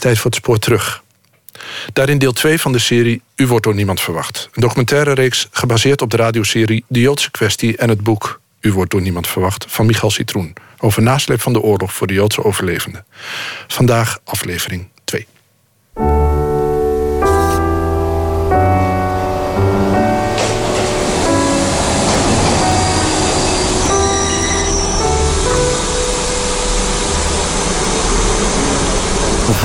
tijd voor het spoor terug. Daarin deel 2 van de serie U wordt door niemand verwacht. Een documentaire reeks gebaseerd op de radioserie De Joodse kwestie en het boek U wordt door niemand verwacht van Michal Citroen over nasleep van de oorlog voor de Joodse overlevenden. Vandaag aflevering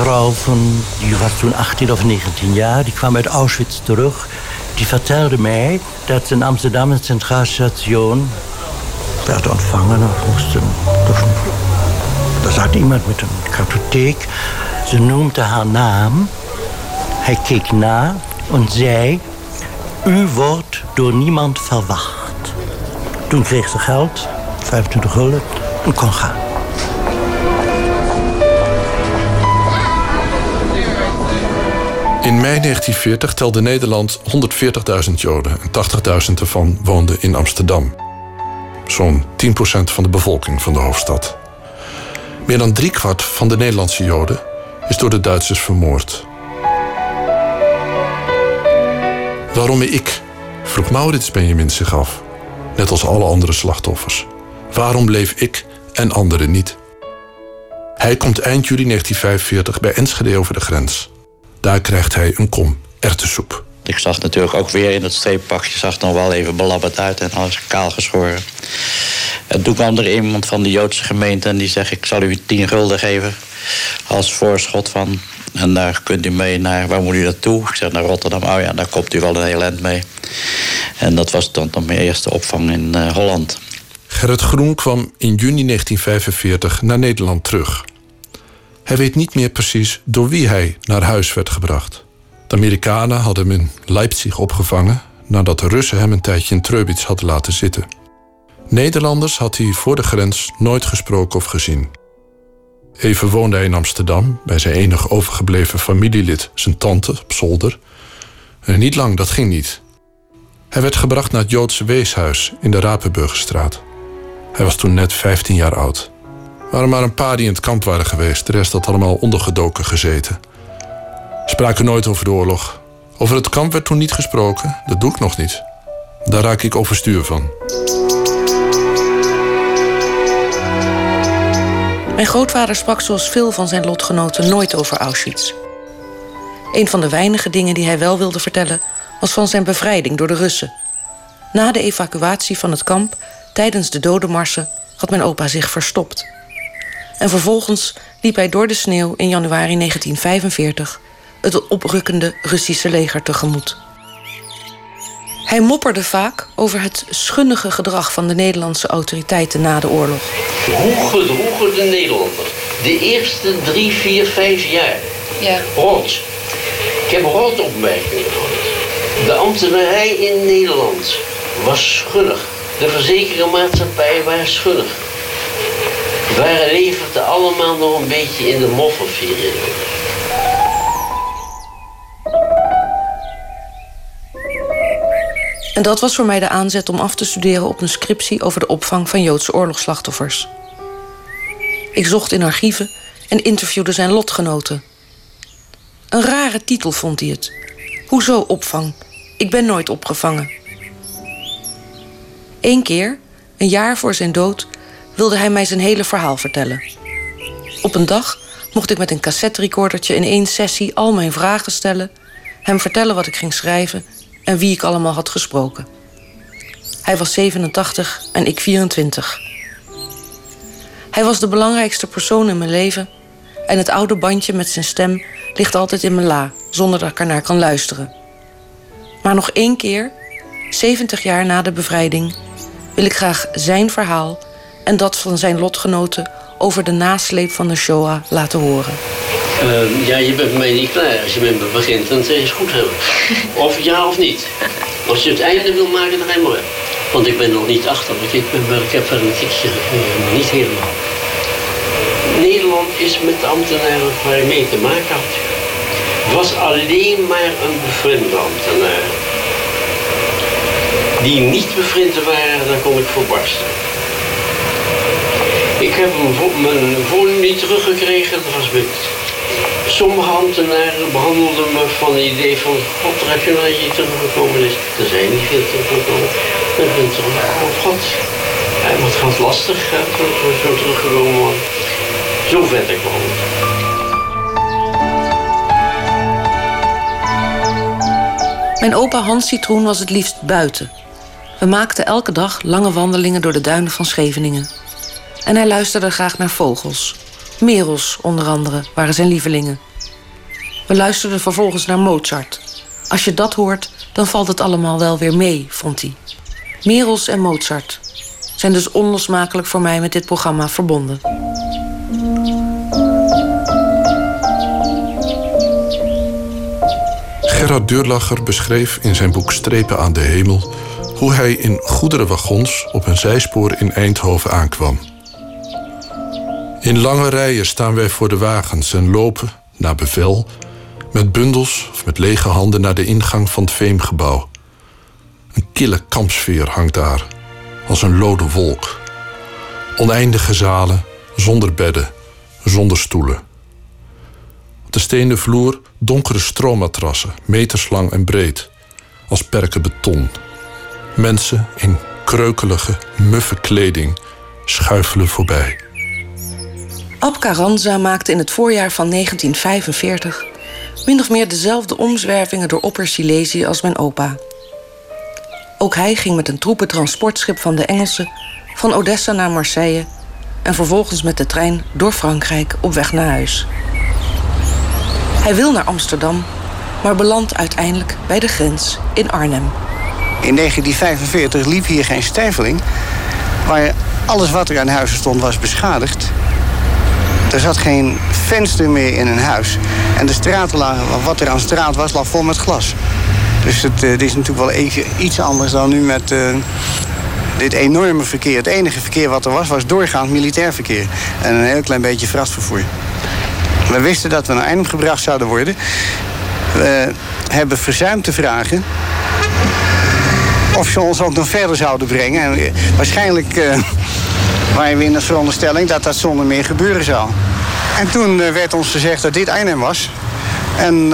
vrouw van, die was toen 18 of 19 jaar, die kwam uit Auschwitz terug. Die vertelde mij dat in Amsterdam het Centraal Station werd ontvangen. Een, er zat iemand met een kartotheek. Ze noemde haar naam. Hij keek na en zei... U wordt door niemand verwacht. Toen kreeg ze geld, 25 gulden, en kon gaan. In mei 1940 telde Nederland 140.000 Joden en 80.000 ervan woonden in Amsterdam. Zo'n 10% van de bevolking van de hoofdstad. Meer dan driekwart van de Nederlandse Joden is door de Duitsers vermoord. Waarom ik? vroeg Maurits Benjamin zich af, net als alle andere slachtoffers. Waarom bleef ik en anderen niet? Hij komt eind juli 1945 bij Enschede over de grens. Daar krijgt hij een kom erwtensoep. Ik zag natuurlijk ook weer in het streeppakje, zag nog wel even belabberd uit en alles kaal geschoren. En toen kwam er iemand van de Joodse gemeente en die zegt: Ik zal u 10 gulden geven als voorschot van. En daar kunt u mee naar, waar moet u naartoe? Ik zeg naar Rotterdam. Oh ja, daar komt u wel een heel eind mee. En dat was dan, dan mijn eerste opvang in uh, Holland. Gerrit Groen kwam in juni 1945 naar Nederland terug. Hij weet niet meer precies door wie hij naar huis werd gebracht. De Amerikanen hadden hem in Leipzig opgevangen nadat de Russen hem een tijdje in Treubitz hadden laten zitten. Nederlanders had hij voor de grens nooit gesproken of gezien. Even woonde hij in Amsterdam bij zijn enig overgebleven familielid, zijn tante, op zolder. En niet lang, dat ging niet. Hij werd gebracht naar het Joodse weeshuis in de Rapenburgerstraat. Hij was toen net 15 jaar oud. Waren maar een paar die in het kamp waren geweest, de rest had allemaal ondergedoken gezeten. Spraken nooit over de oorlog. Over het kamp werd toen niet gesproken, dat doe ik nog niet. Daar raak ik overstuur van. Mijn grootvader sprak zoals veel van zijn lotgenoten nooit over Auschwitz. Een van de weinige dingen die hij wel wilde vertellen was van zijn bevrijding door de Russen. Na de evacuatie van het kamp, tijdens de dodenmarsen, had mijn opa zich verstopt. En vervolgens liep hij door de sneeuw in januari 1945 het oprukkende Russische leger tegemoet. Hij mopperde vaak over het schunnige gedrag van de Nederlandse autoriteiten na de oorlog. Hoe gedroegen de Nederlanders de eerste drie, vier, vijf jaar? Ja. Rot. Ik heb rotopmerkingen gehoord. De ambtenarij in Nederland was schunnig. De verzekeringsmaatschappijen waren schunnig. Waren leverden allemaal nog een beetje in de moffelviering. En dat was voor mij de aanzet om af te studeren op een scriptie over de opvang van Joodse oorlogsslachtoffers. Ik zocht in archieven en interviewde zijn lotgenoten. Een rare titel vond hij het. Hoezo opvang? Ik ben nooit opgevangen. Eén keer, een jaar voor zijn dood, wilde hij mij zijn hele verhaal vertellen. Op een dag mocht ik met een cassetterecordertje in één sessie al mijn vragen stellen, hem vertellen wat ik ging schrijven en wie ik allemaal had gesproken. Hij was 87 en ik 24. Hij was de belangrijkste persoon in mijn leven en het oude bandje met zijn stem ligt altijd in mijn la, zonder dat ik ernaar kan luisteren. Maar nog één keer, 70 jaar na de bevrijding, wil ik graag zijn verhaal en dat van zijn lotgenoten over de nasleep van de Shoah laten horen. Uh, ja, je bent mij niet klaar. Als je met me begint, dan zeg je het goed hebben. Of ja of niet. Als je het einde wil maken, dan ga je maar. Want ik ben nog niet achter, want ik, ben, ik heb verder uh, niet helemaal. Nederland is met de ambtenaren waar je mee te maken had. was alleen maar een bevriende ambtenaar. Die niet bevriend waren, dan kon ik voorbarsten. Ik heb mijn woning niet teruggekregen, dat was sommige ambtenaren behandelden me van het idee van... God, heb je nog dat teruggekomen is. Er zijn niet veel teruggekomen. Ik ben teruggekomen. Oh God, het gaat lastig hè, zo teruggekomen worden. Zo vet ik wel. Mijn opa Hans Citroen was het liefst buiten. We maakten elke dag lange wandelingen door de duinen van Scheveningen. En hij luisterde graag naar vogels. Merels, onder andere, waren zijn lievelingen. We luisterden vervolgens naar Mozart. Als je dat hoort, dan valt het allemaal wel weer mee, vond hij. Merels en Mozart zijn dus onlosmakelijk voor mij met dit programma verbonden. Gerard Deurlacher beschreef in zijn boek Strepen aan de hemel hoe hij in goederenwagons op een zijspoor in Eindhoven aankwam. In lange rijen staan wij voor de wagens en lopen, naar bevel, met bundels of met lege handen naar de ingang van het Veemgebouw. Een kille kampsfeer hangt daar, als een lode wolk. Oneindige zalen, zonder bedden, zonder stoelen. Op de stenen vloer donkere stroommatrassen, meterslang en breed, als perken beton. Mensen in kreukelige, muffe kleding schuifelen voorbij. Ab Carranza maakte in het voorjaar van 1945 min of meer dezelfde omzwervingen door Opper-Silesië als mijn opa. Ook hij ging met een troepentransportschip van de Engelsen van Odessa naar Marseille en vervolgens met de trein door Frankrijk op weg naar huis. Hij wil naar Amsterdam, maar belandt uiteindelijk bij de grens in Arnhem. In 1945 liep hier geen stijveling, waar alles wat er aan huizen stond was beschadigd. Er zat geen venster meer in een huis. En de lagen, wat er aan straat was, lag vol met glas. Dus het, uh, is natuurlijk wel even iets anders dan nu met uh, dit enorme verkeer. Het enige verkeer wat er was, was doorgaand militair verkeer. En een heel klein beetje vrachtvervoer. We wisten dat we naar Eindhoven gebracht zouden worden. We hebben verzuimd te vragen of ze ons ook nog verder zouden brengen. En uh, waren we in de veronderstelling dat dat zonder meer gebeuren zou. En toen werd ons gezegd dat dit Eindhoven was. En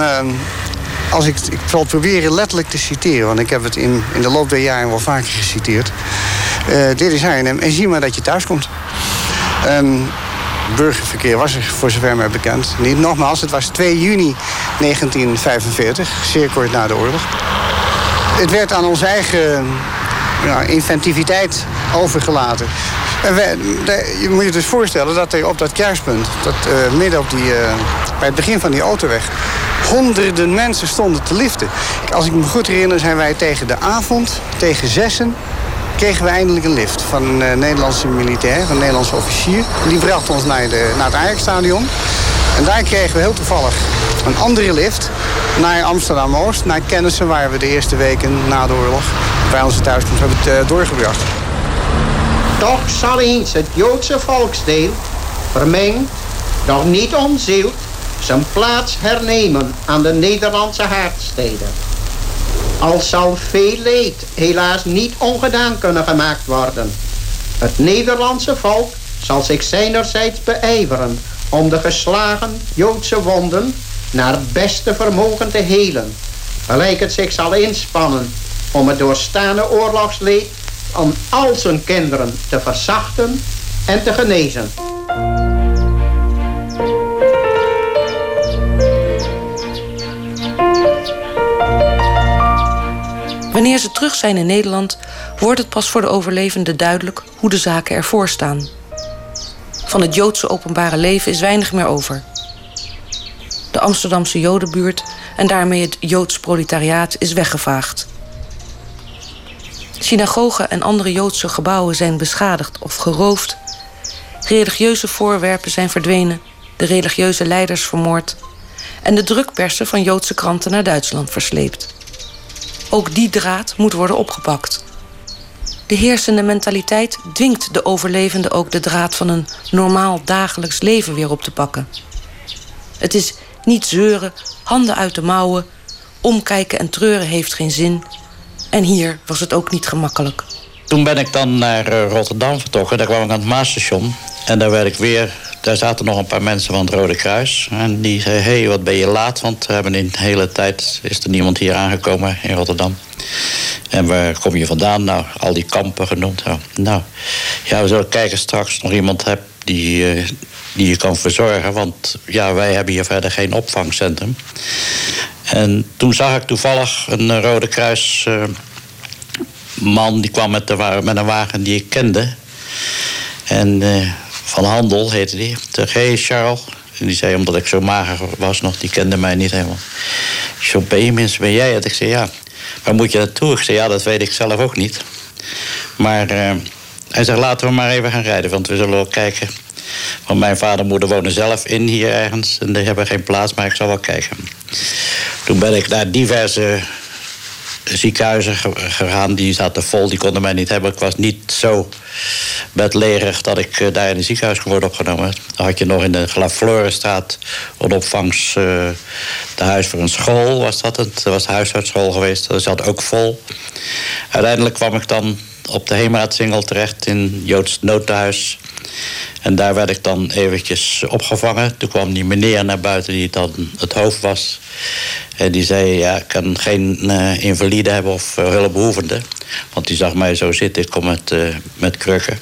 als ik, ik zal het proberen letterlijk te citeren, want ik heb het in, in de loop der jaren wel vaker geciteerd. Uh, dit is Arnhem en zie maar dat je thuis komt. Burgerverkeer was er voor zover mij bekend. Niet nogmaals, het was 2 juni 1945, zeer kort na de oorlog. Het werd aan onze eigen ja, inventiviteit overgelaten. Je moet je dus voorstellen dat er op dat kruispunt, dat, uh, midden op die, uh, bij het begin van die autoweg, honderden mensen stonden te liften. Als ik me goed herinner zijn wij tegen de avond, tegen zessen... kregen we eindelijk een lift van een uh, Nederlandse militair, een Nederlandse officier. Die bracht ons naar, de, naar het Ajax-stadion. En daar kregen we heel toevallig een andere lift naar Amsterdam-Oost... naar kennissen waar we de eerste weken na de oorlog... bij onze thuiskomst hebben doorgebracht. Toch zal eens het Joodse volksdeel... vermengd, doch niet omzield zijn plaats hernemen aan de Nederlandse haardsteden. Al zal veel leed helaas niet ongedaan kunnen gemaakt worden. Het Nederlandse volk zal zich zijnerzijds beijveren om de geslagen Joodse wonden naar beste vermogen te helen. Gelijk het zich zal inspannen om het doorstaande oorlogsleed aan al zijn kinderen te verzachten en te genezen. Wanneer ze terug zijn in Nederland, wordt het pas voor de overlevenden duidelijk hoe de zaken ervoor staan. Van het Joodse openbare leven is weinig meer over. De Amsterdamse Jodenbuurt en daarmee het Joods proletariaat is weggevaagd. Synagogen en andere Joodse gebouwen zijn beschadigd of geroofd. Religieuze voorwerpen zijn verdwenen, de religieuze leiders vermoord en de drukpersen van Joodse kranten naar Duitsland versleept. Ook die draad moet worden opgepakt. De heersende mentaliteit dwingt de overlevenden ook de draad van een normaal dagelijks leven weer op te pakken. Het is niet zeuren, handen uit de mouwen, omkijken en treuren heeft geen zin. En hier was het ook niet gemakkelijk. Toen ben ik dan naar Rotterdam vertrokken. Daar kwam ik aan het Maasstation. En daar werd ik weer daar zaten nog een paar mensen van het Rode Kruis. En die zei, hé, hey, wat ben je laat? Want we hebben in de hele tijd is er niemand hier aangekomen in Rotterdam. En waar kom je vandaan? Nou, al die kampen genoemd. Nou, ja, we zullen kijken straks nog iemand hebt die, uh, die je kan verzorgen. Want ja, wij hebben hier verder geen opvangcentrum. En toen zag ik toevallig een Rode Kruis uh, man... die kwam met, de, met een wagen die ik kende. En... Uh, van Handel heette die. Zeg, hé Charles. En die zei, omdat ik zo mager was nog, die kende mij niet helemaal. Zo Benjamins, ben jij het? Ik zei, ja. Waar moet je naartoe? Ik zei, ja, dat weet ik zelf ook niet. Maar hij zegt, laten we maar even gaan rijden, want we zullen wel kijken. Want mijn vader en moeder wonen zelf in hier ergens. En die hebben geen plaats, maar ik zal wel kijken. Toen ben ik naar diverse ziekenhuizen gegaan. Die zaten vol, die konden mij niet hebben. Ik was niet zo bedlegerig dat ik eh, daar in een ziekenhuis kon worden opgenomen. Dan had je nog in de Glaflorenstraat een opvangs... Uh, de huis voor een school was dat. Het was de huisartsschool geweest. Dat zat ook vol. Uiteindelijk kwam ik dan op de Heemraadsingel terecht in Joods noodhuis. En daar werd ik dan eventjes opgevangen. Toen kwam die meneer naar buiten die dan het hoofd was. En die zei, ja, ik kan geen uh, invalide hebben of uh, hulpbehoevende. Want die zag mij zo zitten, ik kom met, uh, met krukken.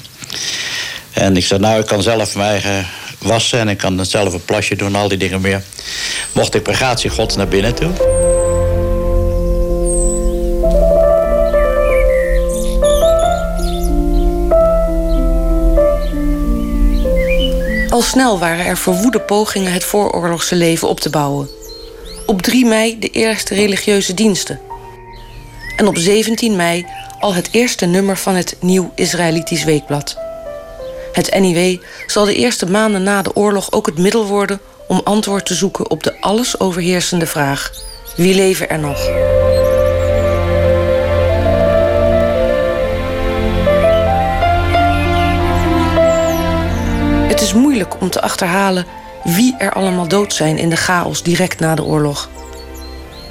En ik zei, nou, ik kan zelf mijn eigen wassen... en ik kan zelf een plasje doen, al die dingen meer. Mocht ik per gods naar binnen toe. Al snel waren er verwoede pogingen het vooroorlogse leven op te bouwen. Op 3 mei de eerste religieuze diensten. En op 17 mei al het eerste nummer van het Nieuw Israëlitisch Weekblad. Het NIW zal de eerste maanden na de oorlog ook het middel worden om antwoord te zoeken op de alles overheersende vraag: wie leven er nog? Het is moeilijk om te achterhalen wie er allemaal dood zijn in de chaos direct na de oorlog.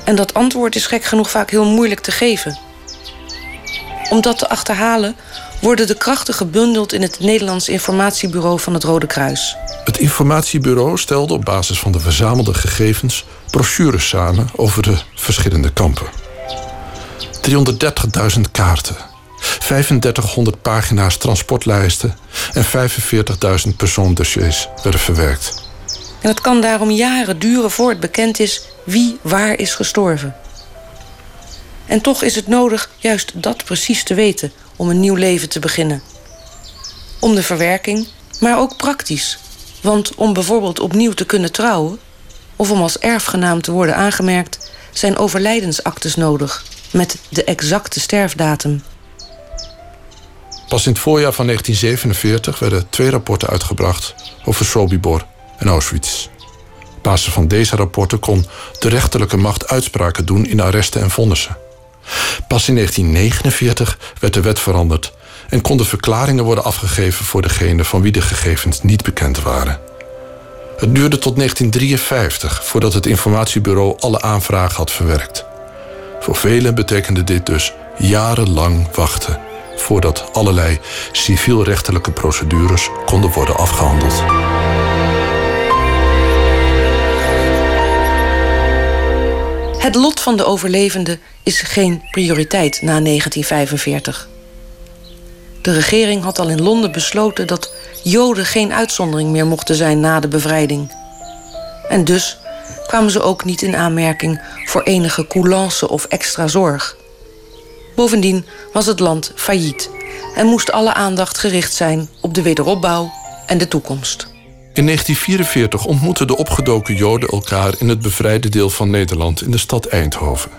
En dat antwoord is gek genoeg vaak heel moeilijk te geven. Om dat te achterhalen worden de krachten gebundeld in het Nederlands Informatiebureau van het Rode Kruis. Het informatiebureau stelde op basis van de verzamelde gegevens brochures samen over de verschillende kampen. 330.000 kaarten, 3500 pagina's transportlijsten en 45.000 persoondossiers werden verwerkt. En het kan daarom jaren duren voor het bekend is wie waar is gestorven. En toch is het nodig juist dat precies te weten om een nieuw leven te beginnen. Om de verwerking, maar ook praktisch. Want om bijvoorbeeld opnieuw te kunnen trouwen, of om als erfgenaam te worden aangemerkt, zijn overlijdensactes nodig met de exacte sterfdatum. Pas in het voorjaar van 1947 werden twee rapporten uitgebracht over Sobibor en Auschwitz. Op basis van deze rapporten kon de rechterlijke macht uitspraken doen in arresten en vonnissen. Pas in 1949 werd de wet veranderd en konden verklaringen worden afgegeven voor degenen van wie de gegevens niet bekend waren. Het duurde tot 1953 voordat het informatiebureau alle aanvragen had verwerkt. Voor velen betekende dit dus jarenlang wachten voordat allerlei civielrechtelijke procedures konden worden afgehandeld. Het lot van de overlevenden is geen prioriteit na 1945. De regering had al in Londen besloten dat Joden geen uitzondering meer mochten zijn na de bevrijding. En dus kwamen ze ook niet in aanmerking voor enige coulance of extra zorg. Bovendien was het land failliet en moest alle aandacht gericht zijn op de wederopbouw en de toekomst. In 1944 ontmoetten de opgedoken Joden elkaar in het bevrijde deel van Nederland in de stad Eindhoven.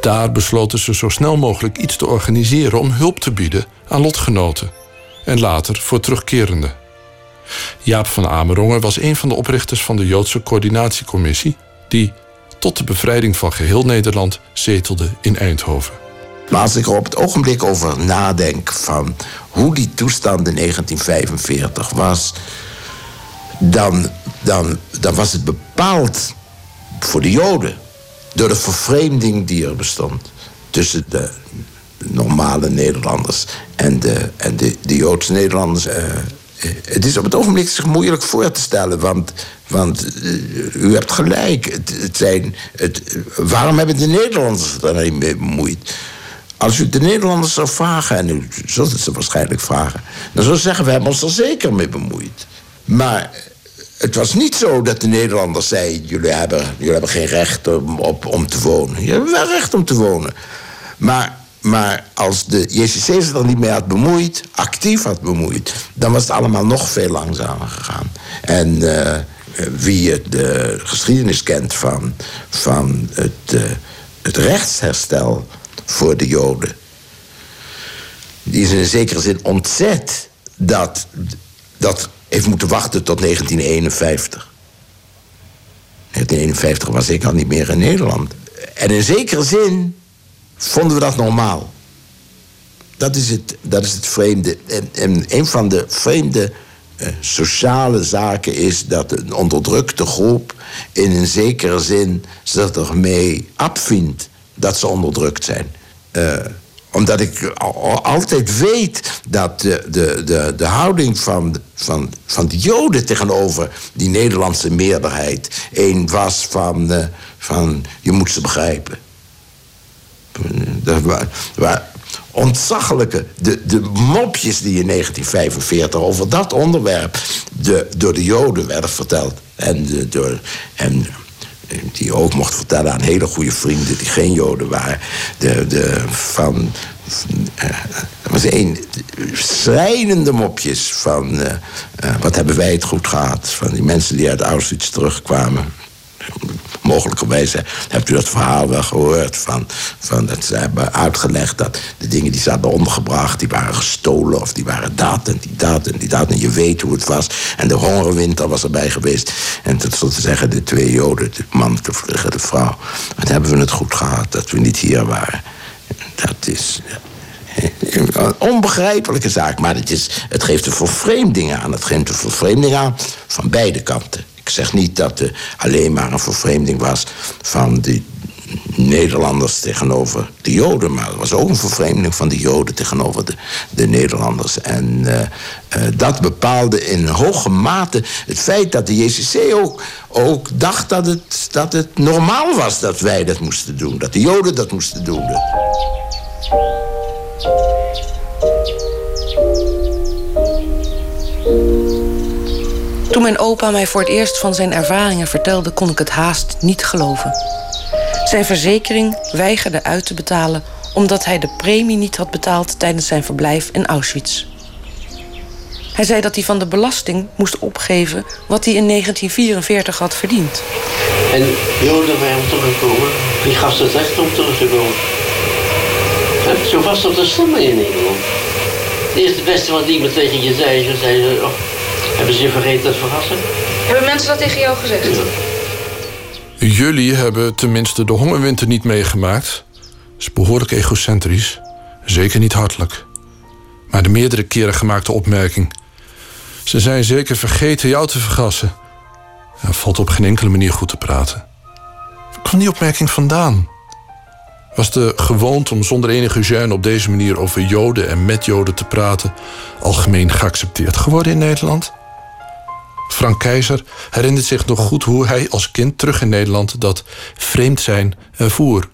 Daar besloten ze zo snel mogelijk iets te organiseren om hulp te bieden aan lotgenoten en later voor terugkerenden. Jaap van Amerongen was een van de oprichters van de Joodse Coördinatiecommissie, die tot de bevrijding van geheel Nederland zetelde in Eindhoven. Maar als ik er op het ogenblik over nadenk van hoe die toestand in 1945 was, dan, dan, dan was het bepaald voor de Joden door de vervreemding die er bestond tussen de normale Nederlanders en de, en de, de Joodse Nederlanders uh, het is op het ogenblik zich moeilijk voor te stellen, want, want u hebt gelijk. Het, het zijn, het, waarom hebben de Nederlanders er niet mee bemoeid? Als u de Nederlanders zou vragen, en u zult het ze waarschijnlijk vragen, dan zou ze zeggen: We hebben ons er zeker mee bemoeid. Maar het was niet zo dat de Nederlanders zeiden: Jullie hebben, jullie hebben geen recht om, op, om te wonen. Je hebt wel recht om te wonen. Maar, maar als de JCC zich er niet mee had bemoeid, actief had bemoeid, dan was het allemaal nog veel langzamer gegaan. En uh, wie de geschiedenis kent van, van het, het rechtsherstel voor de Joden. Die is in zekere zin ontzet dat, dat heeft moeten wachten tot 1951. 1951 was ik al niet meer in Nederland. En in zekere zin vonden we dat normaal. Dat is het, dat is het vreemde. En, en een van de vreemde uh, sociale zaken is dat een onderdrukte groep in een zekere zin zich ermee afvindt dat ze onderdrukt zijn. Uh, omdat ik altijd weet dat de, de, de, de houding van, van, van de Joden tegenover die Nederlandse meerderheid een was van, uh, van je moet ze begrijpen. Dat waren ontzaglijke, de, de mopjes die in 1945 over dat onderwerp de, door de Joden werden verteld. En, de, door, en die ook mocht vertellen aan hele goede vrienden die geen Joden waren. De, de, van, er was een schrijnende mopjes van uh, uh, wat hebben wij het goed gehad. Van die mensen die uit Auschwitz terugkwamen. Mogelijkerwijs hebt u dat verhaal wel gehoord. Van, van dat ze hebben uitgelegd dat de dingen die ze hadden ondergebracht... die waren gestolen of die waren dat en die dat en die dat. En je weet hoe het was. En de hongerwinter was erbij geweest. En dat te zeggen, de twee joden, de man tegen de vrouw... wat hebben we het goed gehad dat we niet hier waren. Dat is een onbegrijpelijke zaak. Maar het, is, het geeft een vervreemding aan. Het geeft een vervreemding aan van beide kanten. Ik zeg niet dat het alleen maar een vervreemding was van de Nederlanders tegenover de Joden. Maar er was ook een vervreemding van de Joden tegenover de, de Nederlanders. En uh, uh, dat bepaalde in hoge mate het feit dat de JCC ook, ook dacht dat het, dat het normaal was dat wij dat moesten doen. Dat de Joden dat moesten doen. Toen mijn opa mij voor het eerst van zijn ervaringen vertelde, kon ik het haast niet geloven. Zijn verzekering weigerde uit te betalen omdat hij de premie niet had betaald tijdens zijn verblijf in Auschwitz. Hij zei dat hij van de belasting moest opgeven wat hij in 1944 had verdiend. En Joden wij om terugkomen, die gaf het recht om terug te komen. Zo was dat de stemmen in Nederland. Het eerste beste wat iemand tegen je zei, ze zei, oh, hebben ze je vergeten te verrassen? Hebben mensen dat tegen jou gezegd? Ja. Jullie hebben tenminste de hongerwinter niet meegemaakt. Dat is behoorlijk egocentrisch. Zeker niet hartelijk. Maar de meerdere keren gemaakte opmerking... ze zijn zeker vergeten jou te vergassen... Ja, valt op geen enkele manier goed te praten. Waar kwam die opmerking vandaan? Was de gewoonte om zonder enige gêne op deze manier over Joden en met Joden te praten algemeen geaccepteerd geworden in Nederland? Frank Keizer herinnert zich nog goed hoe hij als kind terug in Nederland dat vreemd zijn ervoer.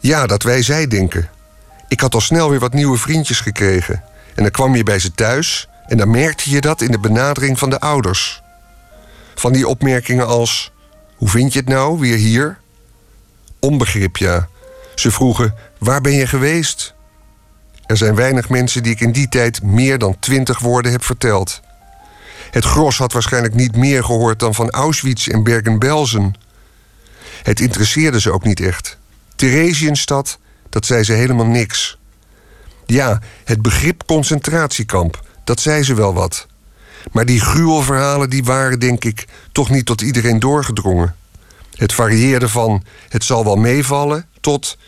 Ja, dat wij zij denken. Ik had al snel weer wat nieuwe vriendjes gekregen. En dan kwam je bij ze thuis en dan merkte je dat in de benadering van de ouders. Van die opmerkingen als: Hoe vind je het nou, weer hier? Onbegrip, ja. Ze vroegen: Waar ben je geweest? Er zijn weinig mensen die ik in die tijd meer dan twintig woorden heb verteld. Het gros had waarschijnlijk niet meer gehoord dan van Auschwitz en Bergen-Belsen. Het interesseerde ze ook niet echt. Theresienstad, dat zei ze helemaal niks. Ja, het begrip concentratiekamp, dat zei ze wel wat. Maar die gruwelverhalen die waren, denk ik, toch niet tot iedereen doorgedrongen. Het varieerde van het zal wel meevallen tot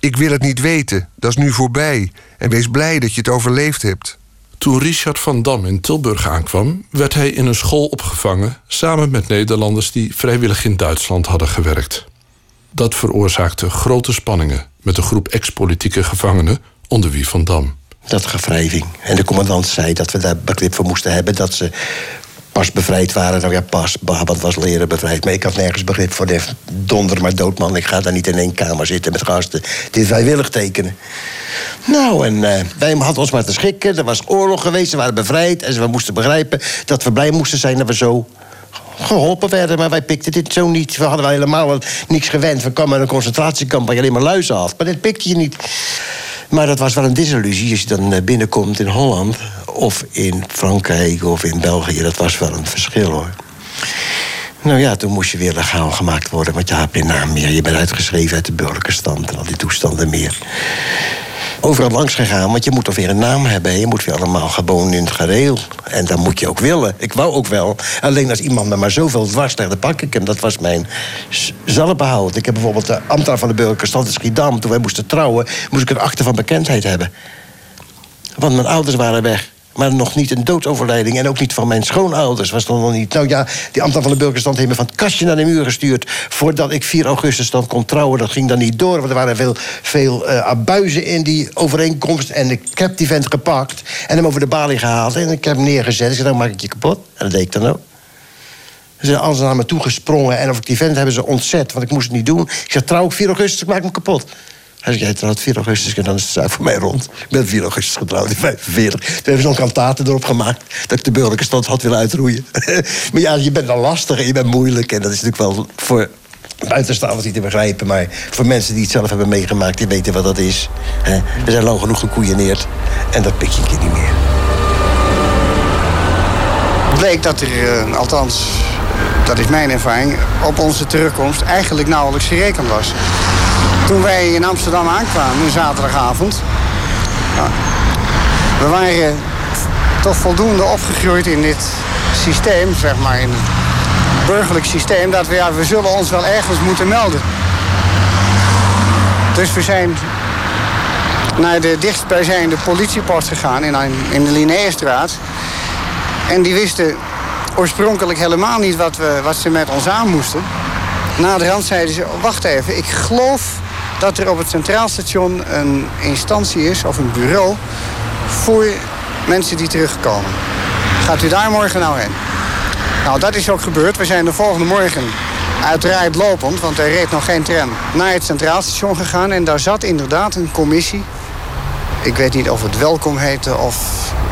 ik wil het niet weten, dat is nu voorbij en wees blij dat je het overleefd hebt. Toen Richard van Dam in Tilburg aankwam, werd hij in een school opgevangen samen met Nederlanders die vrijwillig in Duitsland hadden gewerkt. Dat veroorzaakte grote spanningen met een groep ex-politieke gevangenen, onder wie van Dam. Dat gevrijving. En de commandant zei dat we daar begrip voor moesten hebben... dat ze pas bevrijd waren. Nou ja, pas, Brabant was leren bevrijd. Maar ik had nergens begrip voor de donder maar doodman. Ik ga daar niet in één kamer zitten met gasten. Dit vrijwillig tekenen. Nou, en uh, wij hadden ons maar te schikken. Er was oorlog geweest, ze waren bevrijd. En we moesten begrijpen dat we blij moesten zijn dat we zo geholpen werden. Maar wij pikten dit zo niet. We hadden helemaal niks gewend. We kwamen in een concentratiekamp waar je alleen maar luizen had. Maar dit pikte je niet. Maar dat was wel een disillusie als je dan eh, binnenkomt in Holland... of in Frankrijk of in België. Dat was wel een verschil, hoor. Nou ja, toen moest je weer legaal gemaakt worden... want je hebt geen naam meer. Je bent uitgeschreven uit de burgerlijke stand en al die toestanden meer overal langs gegaan. Want je moet toch weer een naam hebben. Je moet weer allemaal gewoon in het gereel. En dat moet je ook willen. Ik wou ook wel. Alleen als iemand me maar zoveel dwars dan pak ik hem. Dat was mijn zelfbehoud. Ik heb bijvoorbeeld de ambtenaar van de burgerstand in Schiedam. Toen wij moesten trouwen, moest ik een akte van bekendheid hebben. Want mijn ouders waren weg. Maar nog niet een doodsoverlijding. En ook niet van mijn schoonouders. Was dan nog niet. Nou ja, die ambtenaar van de burgerstand heeft me van het kastje naar de muur gestuurd. Voordat ik 4 augustus dan kon trouwen. Dat ging dan niet door. Want er waren veel, veel uh, abuizen in die overeenkomst. En ik heb die vent gepakt. En hem over de balie gehaald. En ik heb hem neergezet. Ik zei, nou maak ik je kapot. En dat deed ik dan ook. Ze zijn alles naar me toe gesprongen. En over die vent hebben ze ontzet. Want ik moest het niet doen. Ik zei, trouw ik 4 augustus, ik maak hem kapot. Hij zei, jij trouwt 4 augustus en dan is het zaak voor mij rond. Ik ben 4 augustus getrouwd in 45. Toen hebben ze nog kantaten erop gemaakt... dat ik de burgerlijke stand had willen uitroeien. maar ja, je bent dan lastig en je bent moeilijk. En dat is natuurlijk wel voor buitenstaanders niet te begrijpen... maar voor mensen die het zelf hebben meegemaakt... die weten wat dat is. We zijn lang genoeg gekoeieneerd. En dat pik je keer niet meer. Bleek dat er, uh, althans, dat is mijn ervaring... op onze terugkomst eigenlijk nauwelijks gerekend was. Toen wij in Amsterdam aankwamen, een zaterdagavond... Nou, we waren toch voldoende opgegroeid in dit systeem, zeg maar, in het burgerlijk systeem... dat we, ja, we zullen ons wel ergens moeten melden. Dus we zijn naar de dichtstbijzijnde politiepost gegaan in, in de Linnéestraat. En die wisten oorspronkelijk helemaal niet wat, we, wat ze met ons aan moesten. Na de rand zeiden ze, wacht even, ik geloof dat er op het Centraal Station een instantie is, of een bureau... voor mensen die terugkomen. Gaat u daar morgen nou heen? Nou, dat is ook gebeurd. We zijn de volgende morgen uiteraard lopend, want er reed nog geen tram... naar het Centraal Station gegaan en daar zat inderdaad een commissie... Ik weet niet of het welkom heette of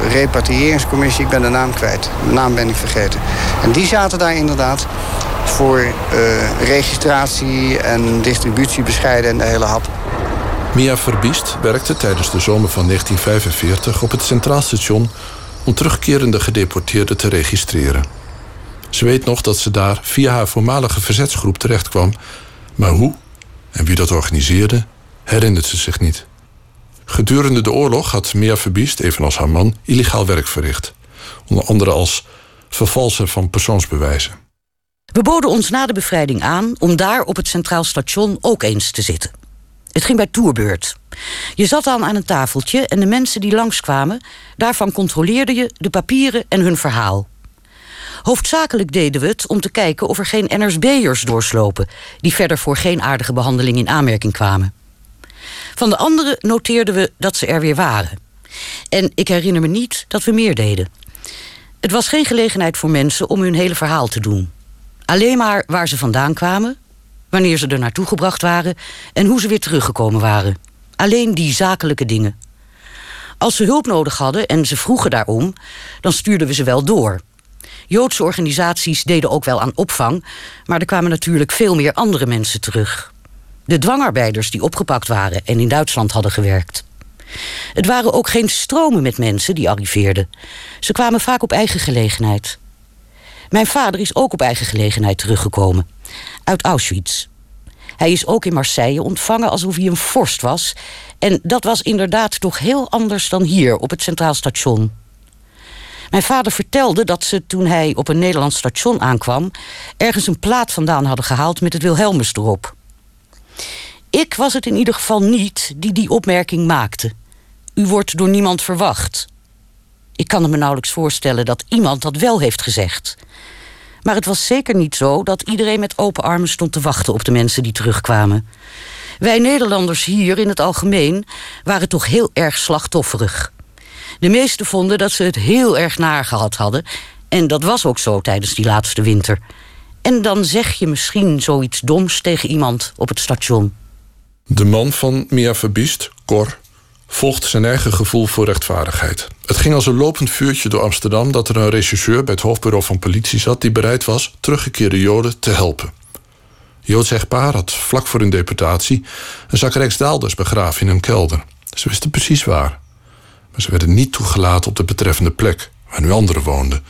repatriëringscommissie. Ik ben de naam kwijt. De naam ben ik vergeten. En die zaten daar inderdaad voor uh, registratie en distributie bescheiden en de hele hap. Mia Verbiest werkte tijdens de zomer van 1945 op het Centraal Station om terugkerende gedeporteerden te registreren. Ze weet nog dat ze daar via haar voormalige verzetsgroep terechtkwam, maar hoe en wie dat organiseerde, herinnert ze zich niet. Gedurende de oorlog had Mia Verbiest, evenals haar man, illegaal werk verricht. Onder andere als vervalser van persoonsbewijzen. We boden ons na de bevrijding aan om daar op het Centraal Station ook eens te zitten. Het ging bij toerbeurt. Je zat dan aan een tafeltje en de mensen die langskwamen, daarvan controleerde je de papieren en hun verhaal. Hoofdzakelijk deden we het om te kijken of er geen NSB'ers doorslopen, die verder voor geen aardige behandeling in aanmerking kwamen. Van de anderen noteerden we dat ze er weer waren. En ik herinner me niet dat we meer deden. Het was geen gelegenheid voor mensen om hun hele verhaal te doen. Alleen maar waar ze vandaan kwamen, wanneer ze er naartoe gebracht waren en hoe ze weer teruggekomen waren. Alleen die zakelijke dingen. Als ze hulp nodig hadden en ze vroegen daarom, dan stuurden we ze wel door. Joodse organisaties deden ook wel aan opvang, maar er kwamen natuurlijk veel meer andere mensen terug. De dwangarbeiders die opgepakt waren en in Duitsland hadden gewerkt. Het waren ook geen stromen met mensen die arriveerden. Ze kwamen vaak op eigen gelegenheid. Mijn vader is ook op eigen gelegenheid teruggekomen. Uit Auschwitz. Hij is ook in Marseille ontvangen alsof hij een vorst was. En dat was inderdaad toch heel anders dan hier op het Centraal Station. Mijn vader vertelde dat ze toen hij op een Nederlands station aankwam... ergens een plaat vandaan hadden gehaald met het Wilhelmus erop. Ik was het in ieder geval niet die die opmerking maakte. U wordt door niemand verwacht. Ik kan me nauwelijks voorstellen dat iemand dat wel heeft gezegd. Maar het was zeker niet zo dat iedereen met open armen stond te wachten op de mensen die terugkwamen. Wij Nederlanders hier in het algemeen waren toch heel erg slachtofferig. De meesten vonden dat ze het heel erg naar gehad hadden. En dat was ook zo tijdens die laatste winter. En dan zeg je misschien zoiets doms tegen iemand op het station. De man van Mia Verbiest, Cor, volgt zijn eigen gevoel voor rechtvaardigheid. Het ging als een lopend vuurtje door Amsterdam dat er een regisseur bij het hoofdbureau van politie zat die bereid was teruggekeerde Joden te helpen. Joods echtpaar had vlak voor hun deportatie een zak rijksdaalders begraven in een kelder. Ze wisten precies waar. Maar ze werden niet toegelaten op de betreffende plek waar nu anderen woonden.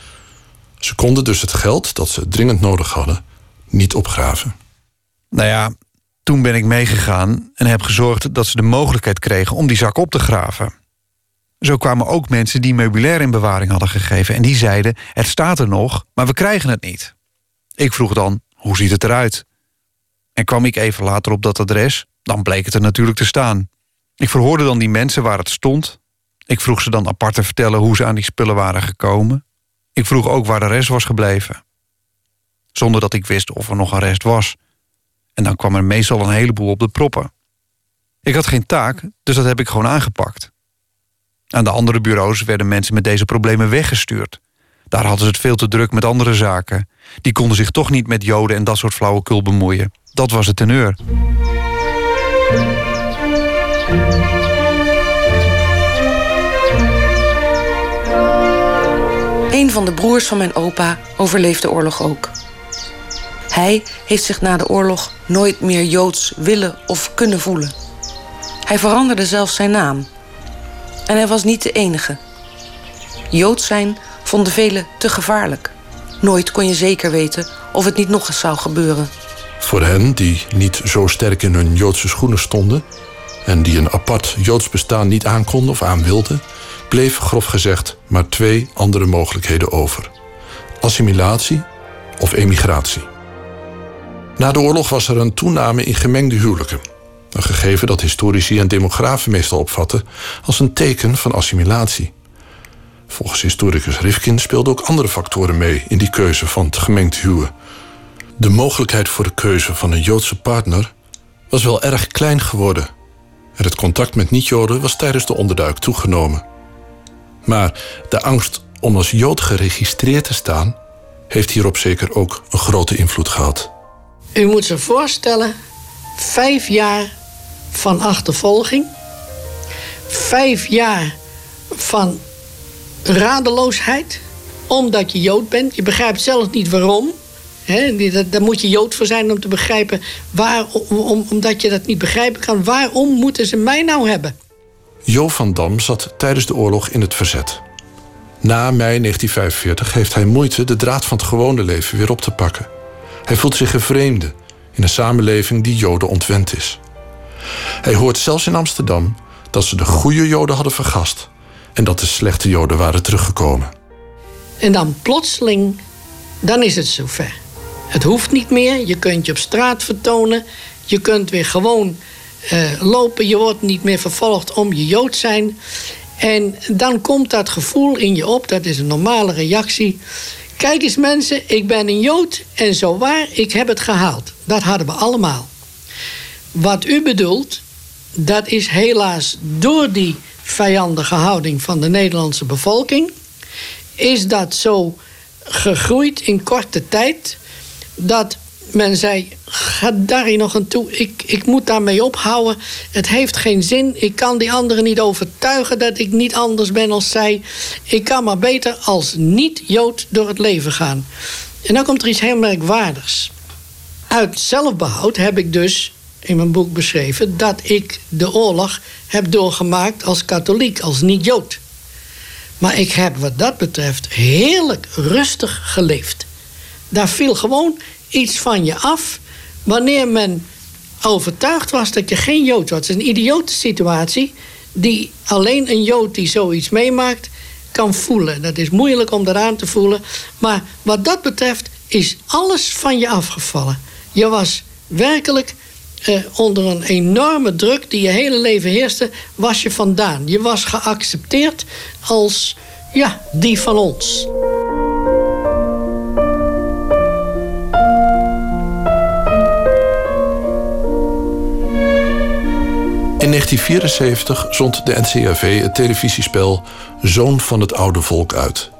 Ze konden dus het geld dat ze dringend nodig hadden niet opgraven. Nou ja, toen ben ik meegegaan en heb gezorgd dat ze de mogelijkheid kregen om die zak op te graven. Zo kwamen ook mensen die meubilair in bewaring hadden gegeven en die zeiden: Het staat er nog, maar we krijgen het niet. Ik vroeg dan: Hoe ziet het eruit? En kwam ik even later op dat adres, dan bleek het er natuurlijk te staan. Ik verhoorde dan die mensen waar het stond. Ik vroeg ze dan apart te vertellen hoe ze aan die spullen waren gekomen. Ik vroeg ook waar de rest was gebleven. Zonder dat ik wist of er nog een rest was. En dan kwam er meestal een heleboel op de proppen. Ik had geen taak, dus dat heb ik gewoon aangepakt. Aan de andere bureaus werden mensen met deze problemen weggestuurd. Daar hadden ze het veel te druk met andere zaken. Die konden zich toch niet met joden en dat soort flauwekul bemoeien. Dat was het teneur. Een van de broers van mijn opa overleefde de oorlog ook. Hij heeft zich na de oorlog nooit meer Joods willen of kunnen voelen. Hij veranderde zelfs zijn naam. En hij was niet de enige. Joods zijn vonden velen te gevaarlijk. Nooit kon je zeker weten of het niet nog eens zou gebeuren. Voor hen die niet zo sterk in hun Joodse schoenen stonden en die een apart Joods bestaan niet aankonden of aan wilden, bleven grof gezegd maar twee andere mogelijkheden over: assimilatie of emigratie. Na de oorlog was er een toename in gemengde huwelijken. Een gegeven dat historici en demografen meestal opvatten als een teken van assimilatie. Volgens historicus Rifkin speelden ook andere factoren mee in die keuze van het gemengd huwen. De mogelijkheid voor de keuze van een Joodse partner was wel erg klein geworden. En het contact met niet-Joden was tijdens de onderduik toegenomen. Maar de angst om als Jood geregistreerd te staan, heeft hierop zeker ook een grote invloed gehad. U moet zich voorstellen, vijf jaar van achtervolging, vijf jaar van radeloosheid, omdat je Jood bent. Je begrijpt zelf niet waarom. He, daar moet je Jood voor zijn om te begrijpen, waar, om, omdat je dat niet begrijpen kan. Waarom moeten ze mij nou hebben? Jo van Dam zat tijdens de oorlog in het verzet. Na mei 1945 heeft hij moeite de draad van het gewone leven weer op te pakken. Hij voelt zich een vreemde in een samenleving die Joden ontwend is. Hij hoort zelfs in Amsterdam dat ze de goede Joden hadden vergast en dat de slechte Joden waren teruggekomen. En dan plotseling, dan is het zover. Het hoeft niet meer, je kunt je op straat vertonen, je kunt weer gewoon uh, lopen, je wordt niet meer vervolgd om je Jood zijn. En dan komt dat gevoel in je op, dat is een normale reactie. Kijk eens mensen, ik ben een Jood en zo waar, ik heb het gehaald. Dat hadden we allemaal. Wat u bedoelt, dat is helaas door die vijandige houding van de Nederlandse bevolking, is dat zo gegroeid in korte tijd dat men zei: ga daar nog aan toe. Ik, ik moet daarmee ophouden. Het heeft geen zin. Ik kan die anderen niet overtuigen dat ik niet anders ben als zij. Ik kan maar beter als niet-Jood door het leven gaan. En dan komt er iets heel merkwaardigs. Uit zelfbehoud heb ik dus in mijn boek beschreven dat ik de oorlog heb doorgemaakt als katholiek, als niet-Jood. Maar ik heb wat dat betreft heerlijk rustig geleefd. Daar viel gewoon iets van je af wanneer men overtuigd was dat je geen Jood was. Het is een idiote situatie die alleen een Jood die zoiets meemaakt kan voelen. Dat is moeilijk om eraan te voelen. Maar wat dat betreft is alles van je afgevallen. Je was werkelijk eh, onder een enorme druk die je hele leven heerste, was je vandaan. Je was geaccepteerd als ja, die van ons. 1974 zond de NCRV het televisiespel Zoon van het Oude Volk uit.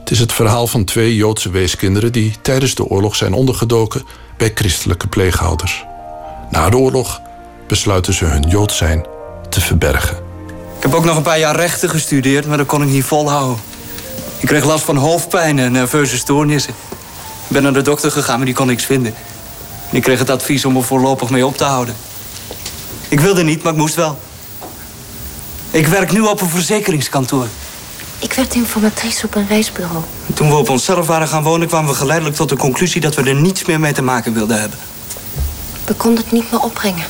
Het is het verhaal van twee Joodse weeskinderen die tijdens de oorlog zijn ondergedoken bij christelijke pleeghouders. Na de oorlog besluiten ze hun Jood zijn te verbergen. Ik heb ook nog een paar jaar rechten gestudeerd, maar dat kon ik niet volhouden. Ik kreeg last van hoofdpijn en nerveuze stoornissen. Ik ben naar de dokter gegaan, maar die kon niks vinden. En ik kreeg het advies om er voorlopig mee op te houden. Ik wilde niet, maar ik moest wel. Ik werk nu op een verzekeringskantoor. Ik werd informatrice op een reisbureau. Toen we op onszelf waren gaan wonen, kwamen we geleidelijk tot de conclusie dat we er niets meer mee te maken wilden hebben. We konden het niet meer opbrengen.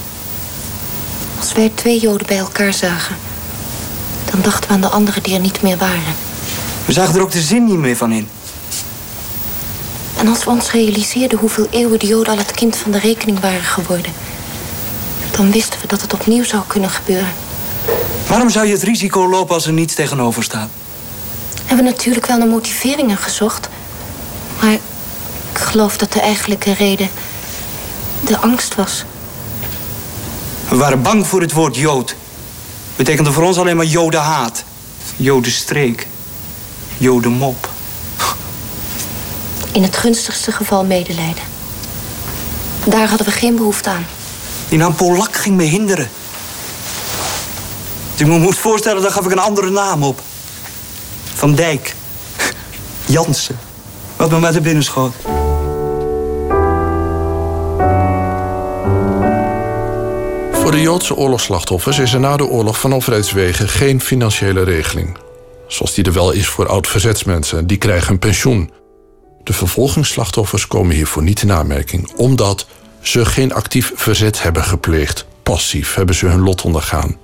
Als wij twee Joden bij elkaar zagen, dan dachten we aan de anderen die er niet meer waren. We zagen er ook de zin niet meer van in. En als we ons realiseerden hoeveel eeuwen de Joden al het kind van de rekening waren geworden, dan wisten we dat het opnieuw zou kunnen gebeuren. Waarom zou je het risico lopen als er niets tegenover staat? We hebben natuurlijk wel naar motiveringen gezocht. Maar ik geloof dat de eigenlijke reden de angst was. We waren bang voor het woord Jood. Betekende voor ons alleen maar Jodenhaat. Jodenstreek. Jodenmop. In het gunstigste geval medelijden. Daar hadden we geen behoefte aan. Die naam Polak ging me hinderen. Als ik me moest voorstellen, dan gaf ik een andere naam op. Van Dijk. Jansen. Wat me met de binnen schoot. Voor de Joodse oorlogsslachtoffers is er na de oorlog van overheidswegen geen financiële regeling. Zoals die er wel is voor oud-verzetsmensen, die krijgen een pensioen. De vervolgingsslachtoffers komen hiervoor niet in aanmerking, omdat ze geen actief verzet hebben gepleegd. Passief hebben ze hun lot ondergaan.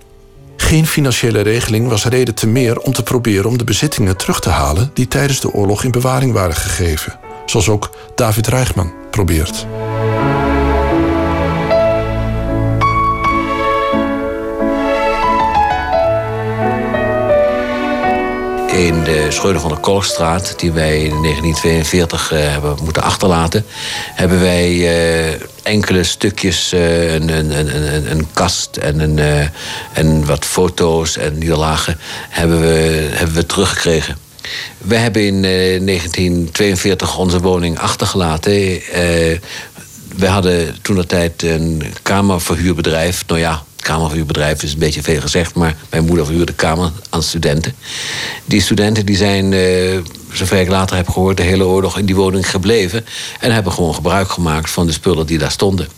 Geen financiële regeling was reden te meer om te proberen om de bezittingen terug te halen die tijdens de oorlog in bewaring waren gegeven. Zoals ook David Reichman probeert. In de Schreuder van de Kolkstraat, die wij in 1942 uh, hebben moeten achterlaten, hebben wij uh, enkele stukjes, uh, een, een, een, een, kast en, een, en wat foto's en nederlagen hebben we, hebben we teruggekregen. We hebben in 1942 onze woning achtergelaten. we hadden toen de tijd een kamerverhuurbedrijf. Nou ja, kamerverhuurbedrijf is een beetje veel gezegd, maar mijn moeder verhuurde kamer aan studenten. Die studenten die zijn, uh, zover ik later heb gehoord, de hele oorlog in die woning gebleven en hebben gewoon gebruik gemaakt van de spullen die daar stonden.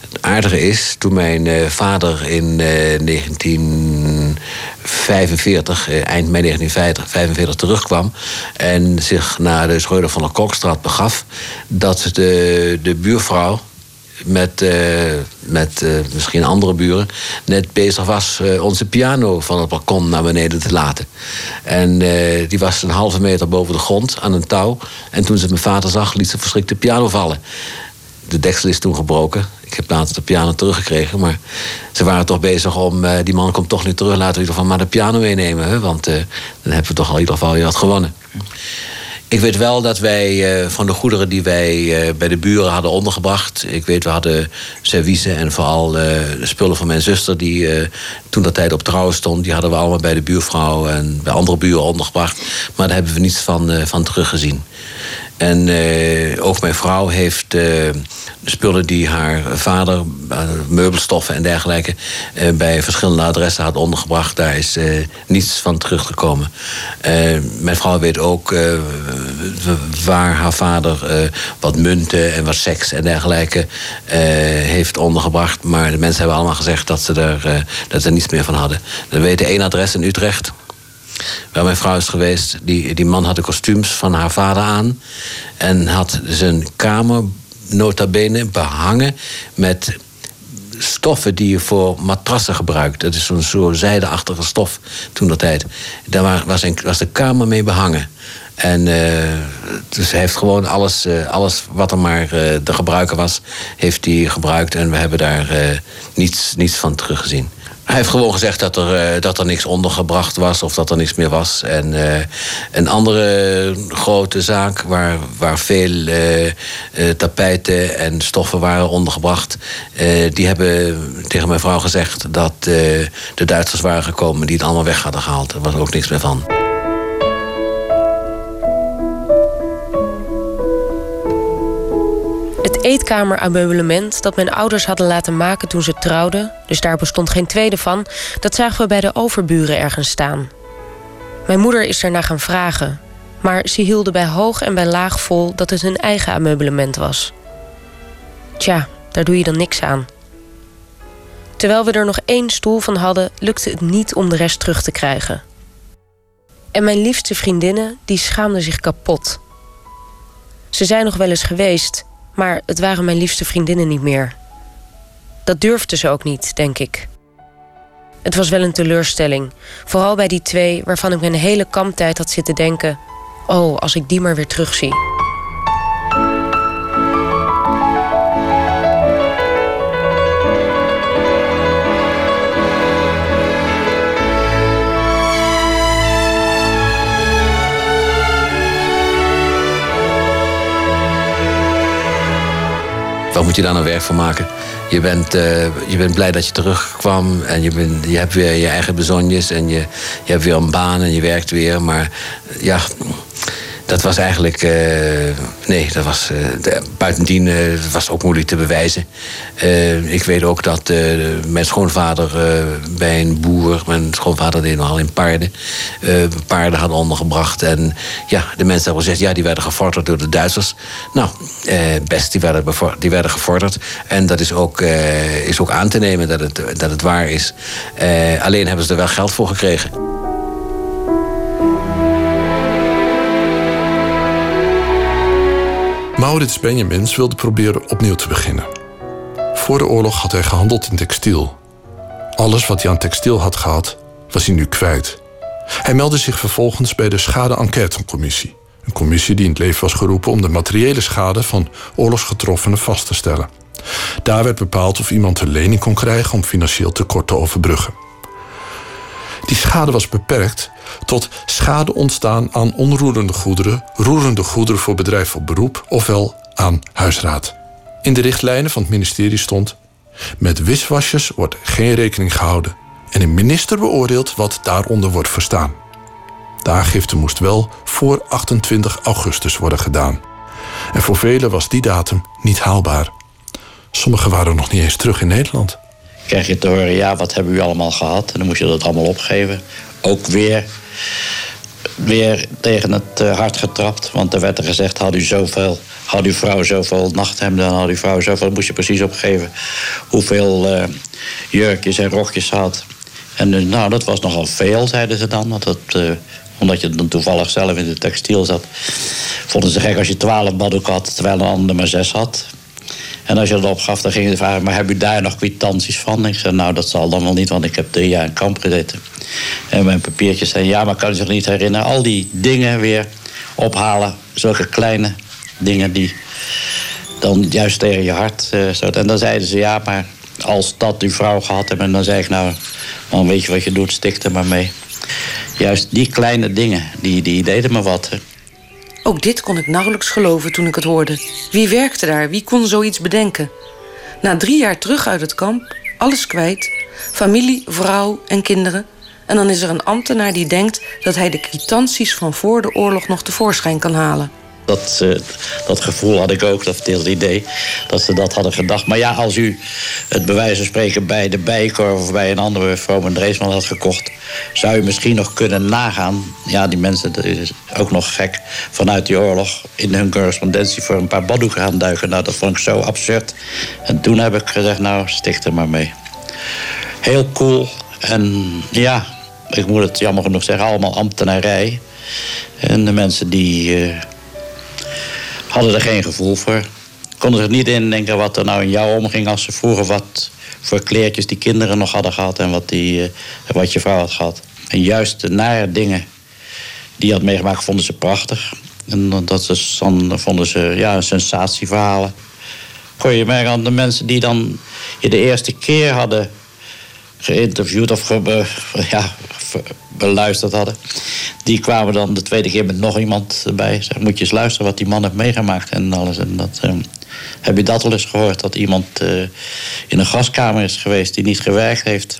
Het aardige is, toen mijn uh, vader in uh, 1945, eind mei 1945 terugkwam en zich naar de Schreuder van der Kokstraat begaf, dat de, de buurvrouw, met, uh, met uh, misschien andere buren net bezig was uh, onze piano van het balkon naar beneden te laten. En die was een halve meter boven de grond aan een touw. En toen ze mijn vader zag, liet ze verschrikt de piano vallen. De deksel is toen gebroken. Ik heb later de piano teruggekregen. Maar ze waren toch bezig om. die man komt toch niet terug. Laten we in ieder geval maar de piano meenemen. Hè? Want dan hebben we toch al in ieder geval weer wat gewonnen. Ik weet wel dat wij uh, van de goederen die wij uh, bij de buren hadden ondergebracht. Ik weet, we hadden serviezen en vooral uh, de spullen van mijn zuster, die toen dat tijd op trouw stond. Die hadden we allemaal bij de buurvrouw en bij andere buren ondergebracht. Maar daar hebben we niets van, van teruggezien. En ook mijn vrouw heeft de spullen die haar vader, eh, meubelstoffen en dergelijke, eh, bij verschillende adressen had ondergebracht. Daar is eh, niets van teruggekomen. mijn vrouw weet ook waar haar vader wat munten en wat seks en dergelijke heeft ondergebracht. Maar de mensen hebben allemaal gezegd dat ze er, dat ze er niets meer van hadden. We weten één adres in Utrecht waar mijn vrouw is geweest. Die, die man had de kostuums van haar vader aan. En had zijn kamer nota bene behangen met stoffen die je voor matrassen gebruikt. Dat is zo'n zo zijdeachtige stof toen dat tijd. Daar was, was de kamer mee behangen. En eh, dus hij heeft gewoon alles, eh, alles wat er maar uh, te gebruiken was, heeft hij gebruikt. En we hebben daar niets, niets van teruggezien. Hij heeft gewoon gezegd dat er, dat er niks ondergebracht was of dat er niks meer was. En een andere grote zaak waar, waar veel tapijten en stoffen waren ondergebracht. die hebben tegen mijn vrouw gezegd dat de Duitsers waren gekomen die het allemaal weg hadden gehaald. Er was ook niks meer van. Het eetkamerameublement dat mijn ouders hadden laten maken toen ze trouwden, dus daar bestond geen tweede van, dat zagen we bij de overburen ergens staan. Mijn moeder is ernaar gaan vragen, maar ze hielden bij hoog en bij laag vol dat het hun eigen ameublement was. Tja, daar doe je dan niks aan. Terwijl we er nog één stoel van hadden, lukte het niet om de rest terug te krijgen. En mijn liefste vriendinnen, die schaamden zich kapot. Ze zijn nog wel eens geweest, maar het waren mijn liefste vriendinnen niet meer. Dat durfden ze ook niet, denk ik. Het was wel een teleurstelling, vooral bij die twee waarvan ik mijn hele kamptijd had zitten denken: oh, als ik die maar weer terugzie. Wat moet je daar nou werk van maken? Je bent, uh, je bent blij dat je terugkwam en je, bent, je hebt weer je eigen bezonjes en je, je hebt weer een baan en je werkt weer. Maar ja, dat was eigenlijk. Uh, nee, dat was. Uh, de, buitendien uh, was ook moeilijk te bewijzen. ik weet ook dat mijn schoonvader bij een boer. Mijn schoonvader deed nogal in paarden. paarden hadden ondergebracht. En ja, de mensen hebben gezegd. Ja, die werden gevorderd door de Duitsers. Nou, best, die werden, die werden gevorderd. En dat is ook, is ook aan te nemen dat het, dat het waar is. alleen hebben ze er wel geld voor gekregen. Maurits Benjamins wilde proberen opnieuw te beginnen. Voor de oorlog had hij gehandeld in textiel. Alles wat hij aan textiel had gehad, was hij nu kwijt. Hij meldde zich vervolgens bij de Schade-Enquêtecommissie. Een commissie die in het leven was geroepen om de materiële schade van oorlogsgetroffenen vast te stellen. Daar werd bepaald of iemand een lening kon krijgen om financieel tekort te overbruggen. Die schade was beperkt tot schade ontstaan aan onroerende goederen, roerende goederen voor bedrijf of beroep, ofwel aan huisraad. In de richtlijnen van het ministerie stond: met wiswasjes wordt geen rekening gehouden en een minister beoordeelt wat daaronder wordt verstaan. De aangifte moest wel voor 28 augustus worden gedaan. En voor velen was die datum niet haalbaar. Sommigen waren nog niet eens terug in Nederland. Krijg je te horen, ja, wat hebben u allemaal gehad? En dan moest je dat allemaal opgeven. Ook weer weer tegen het uh, hart getrapt. Want er werd er gezegd, had u zoveel, had uw vrouw zoveel nachthemden... had uw vrouw zoveel, moest je precies opgeven... hoeveel uh, jurkjes en rokjes had. En uh, nou, dat was nogal veel, zeiden ze dan. Want dat, omdat je dan toevallig zelf in de textiel zat... vonden ze gek als je twaalf baddoeken had... terwijl een ander maar zes had. En als je dat opgaf, dan ging je vragen... maar heb u daar nog kwitanties van? Ik zei, nou, dat zal dan wel niet, want ik heb drie jaar in kamp gezeten. En mijn papiertjes zijn, ja, maar kan u zich niet herinneren... al die dingen weer ophalen. Zulke kleine dingen die dan juist tegen je hart uh, En dan zeiden ze, ja, maar als dat uw vrouw gehad hebben... dan zei ik, nou, dan weet je wat je doet, stik er maar mee. Juist die kleine dingen, die, die deden me wat. Ook dit kon ik nauwelijks geloven toen ik het hoorde. Wie werkte daar? Wie kon zoiets bedenken? Na drie jaar terug uit het kamp, alles kwijt, familie, vrouw en kinderen. En dan is er een ambtenaar die denkt dat hij de kwitanties van voor de oorlog nog tevoorschijn kan halen. Dat, dat gevoel had ik ook, dat het idee, dat ze dat hadden gedacht. Maar ja, als u het bij wijze van spreken bij de Bijenkorf of bij een andere Vroom Dreesman had gekocht, zou u misschien nog kunnen nagaan. Ja, die mensen, dat is ook nog gek, vanuit die oorlog in hun correspondentie voor een paar baddoeken gaan duiken. Nou, dat vond ik zo absurd. En toen heb ik gezegd, nou, sticht er maar mee. Heel cool. En ja, ik moet het jammer genoeg zeggen, allemaal ambtenarij. En de mensen die. Uh, hadden er geen gevoel voor. Konden zich niet indenken wat er nou in jou omging als ze vroegen wat voor kleertjes die kinderen nog hadden gehad en wat, die, uh, wat je vrouw had gehad. En juist de nare dingen die had meegemaakt, vonden ze prachtig. En dat is, dan vonden ze ja, sensatieverhalen. Kon je merken aan de mensen die dan je de eerste keer hadden geïnterviewd of ja, beluisterd hadden. Die kwamen dan de tweede keer met nog iemand erbij. Zeg, moet je eens luisteren wat die man heeft meegemaakt en alles. En dat, eh, heb je dat al eens gehoord? Dat iemand uh, in een gaskamer is geweest die niet gewerkt heeft.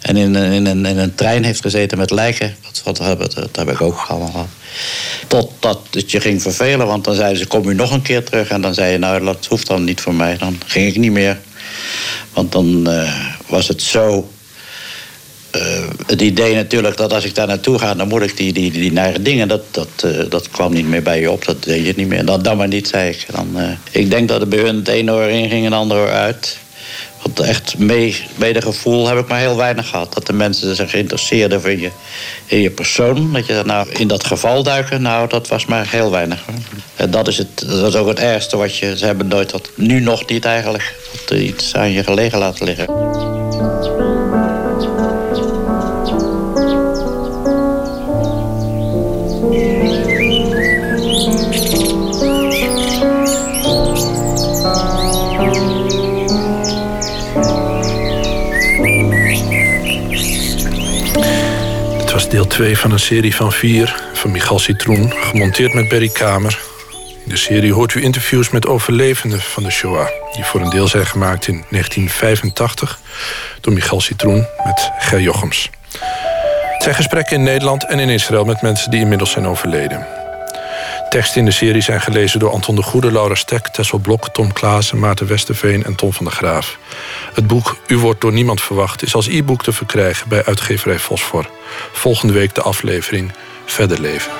En in, in, in, in een trein heeft gezeten met lijken. Dat, dat, heb ik ook allemaal gehad. Totdat het je ging vervelen, want dan zeiden ze: Kom u nog een keer terug? En dan zei je: Nou, dat hoeft dan niet voor mij. Dan ging ik niet meer. Want dan uh, was het zo. Uh, het idee natuurlijk dat als ik daar naartoe ga, dan moet ik die, die, die nare dingen, dat, dat, uh, dat kwam niet meer bij je op. Dat deed je niet meer. Dan, dan maar niet, zei ik. Dan, ik denk dat het bij hun het ene oor in ging en het andere oor uit. Want echt medegevoel heb ik maar heel weinig gehad. Dat de mensen zich interesseerden in je, in je persoon. Dat je nou in dat geval duiken, nou, dat was maar heel weinig. En dat is, het, dat is ook het ergste wat je... Ze hebben nooit, dat, nu nog niet eigenlijk, iets aan je gelegen laten liggen. Deel 2 van een serie van vier van Michal Citroen, gemonteerd met Berry Kamer. In de serie hoort u interviews met overlevenden van de Shoah, die voor een deel zijn gemaakt in 1985 door Michal Citroen met Ger Jochems. Het zijn gesprekken in Nederland en in Israël met mensen die inmiddels zijn overleden. Teksten in de serie zijn gelezen door Anton de Goede, Laura Stek, Tessel Blok, Tom Klaassen, Maarten Westerveen en Tom van der Graaf. Het boek U wordt door niemand verwacht is als e-book te verkrijgen bij uitgeverij Fosfor. Volgende week de aflevering Verder leven.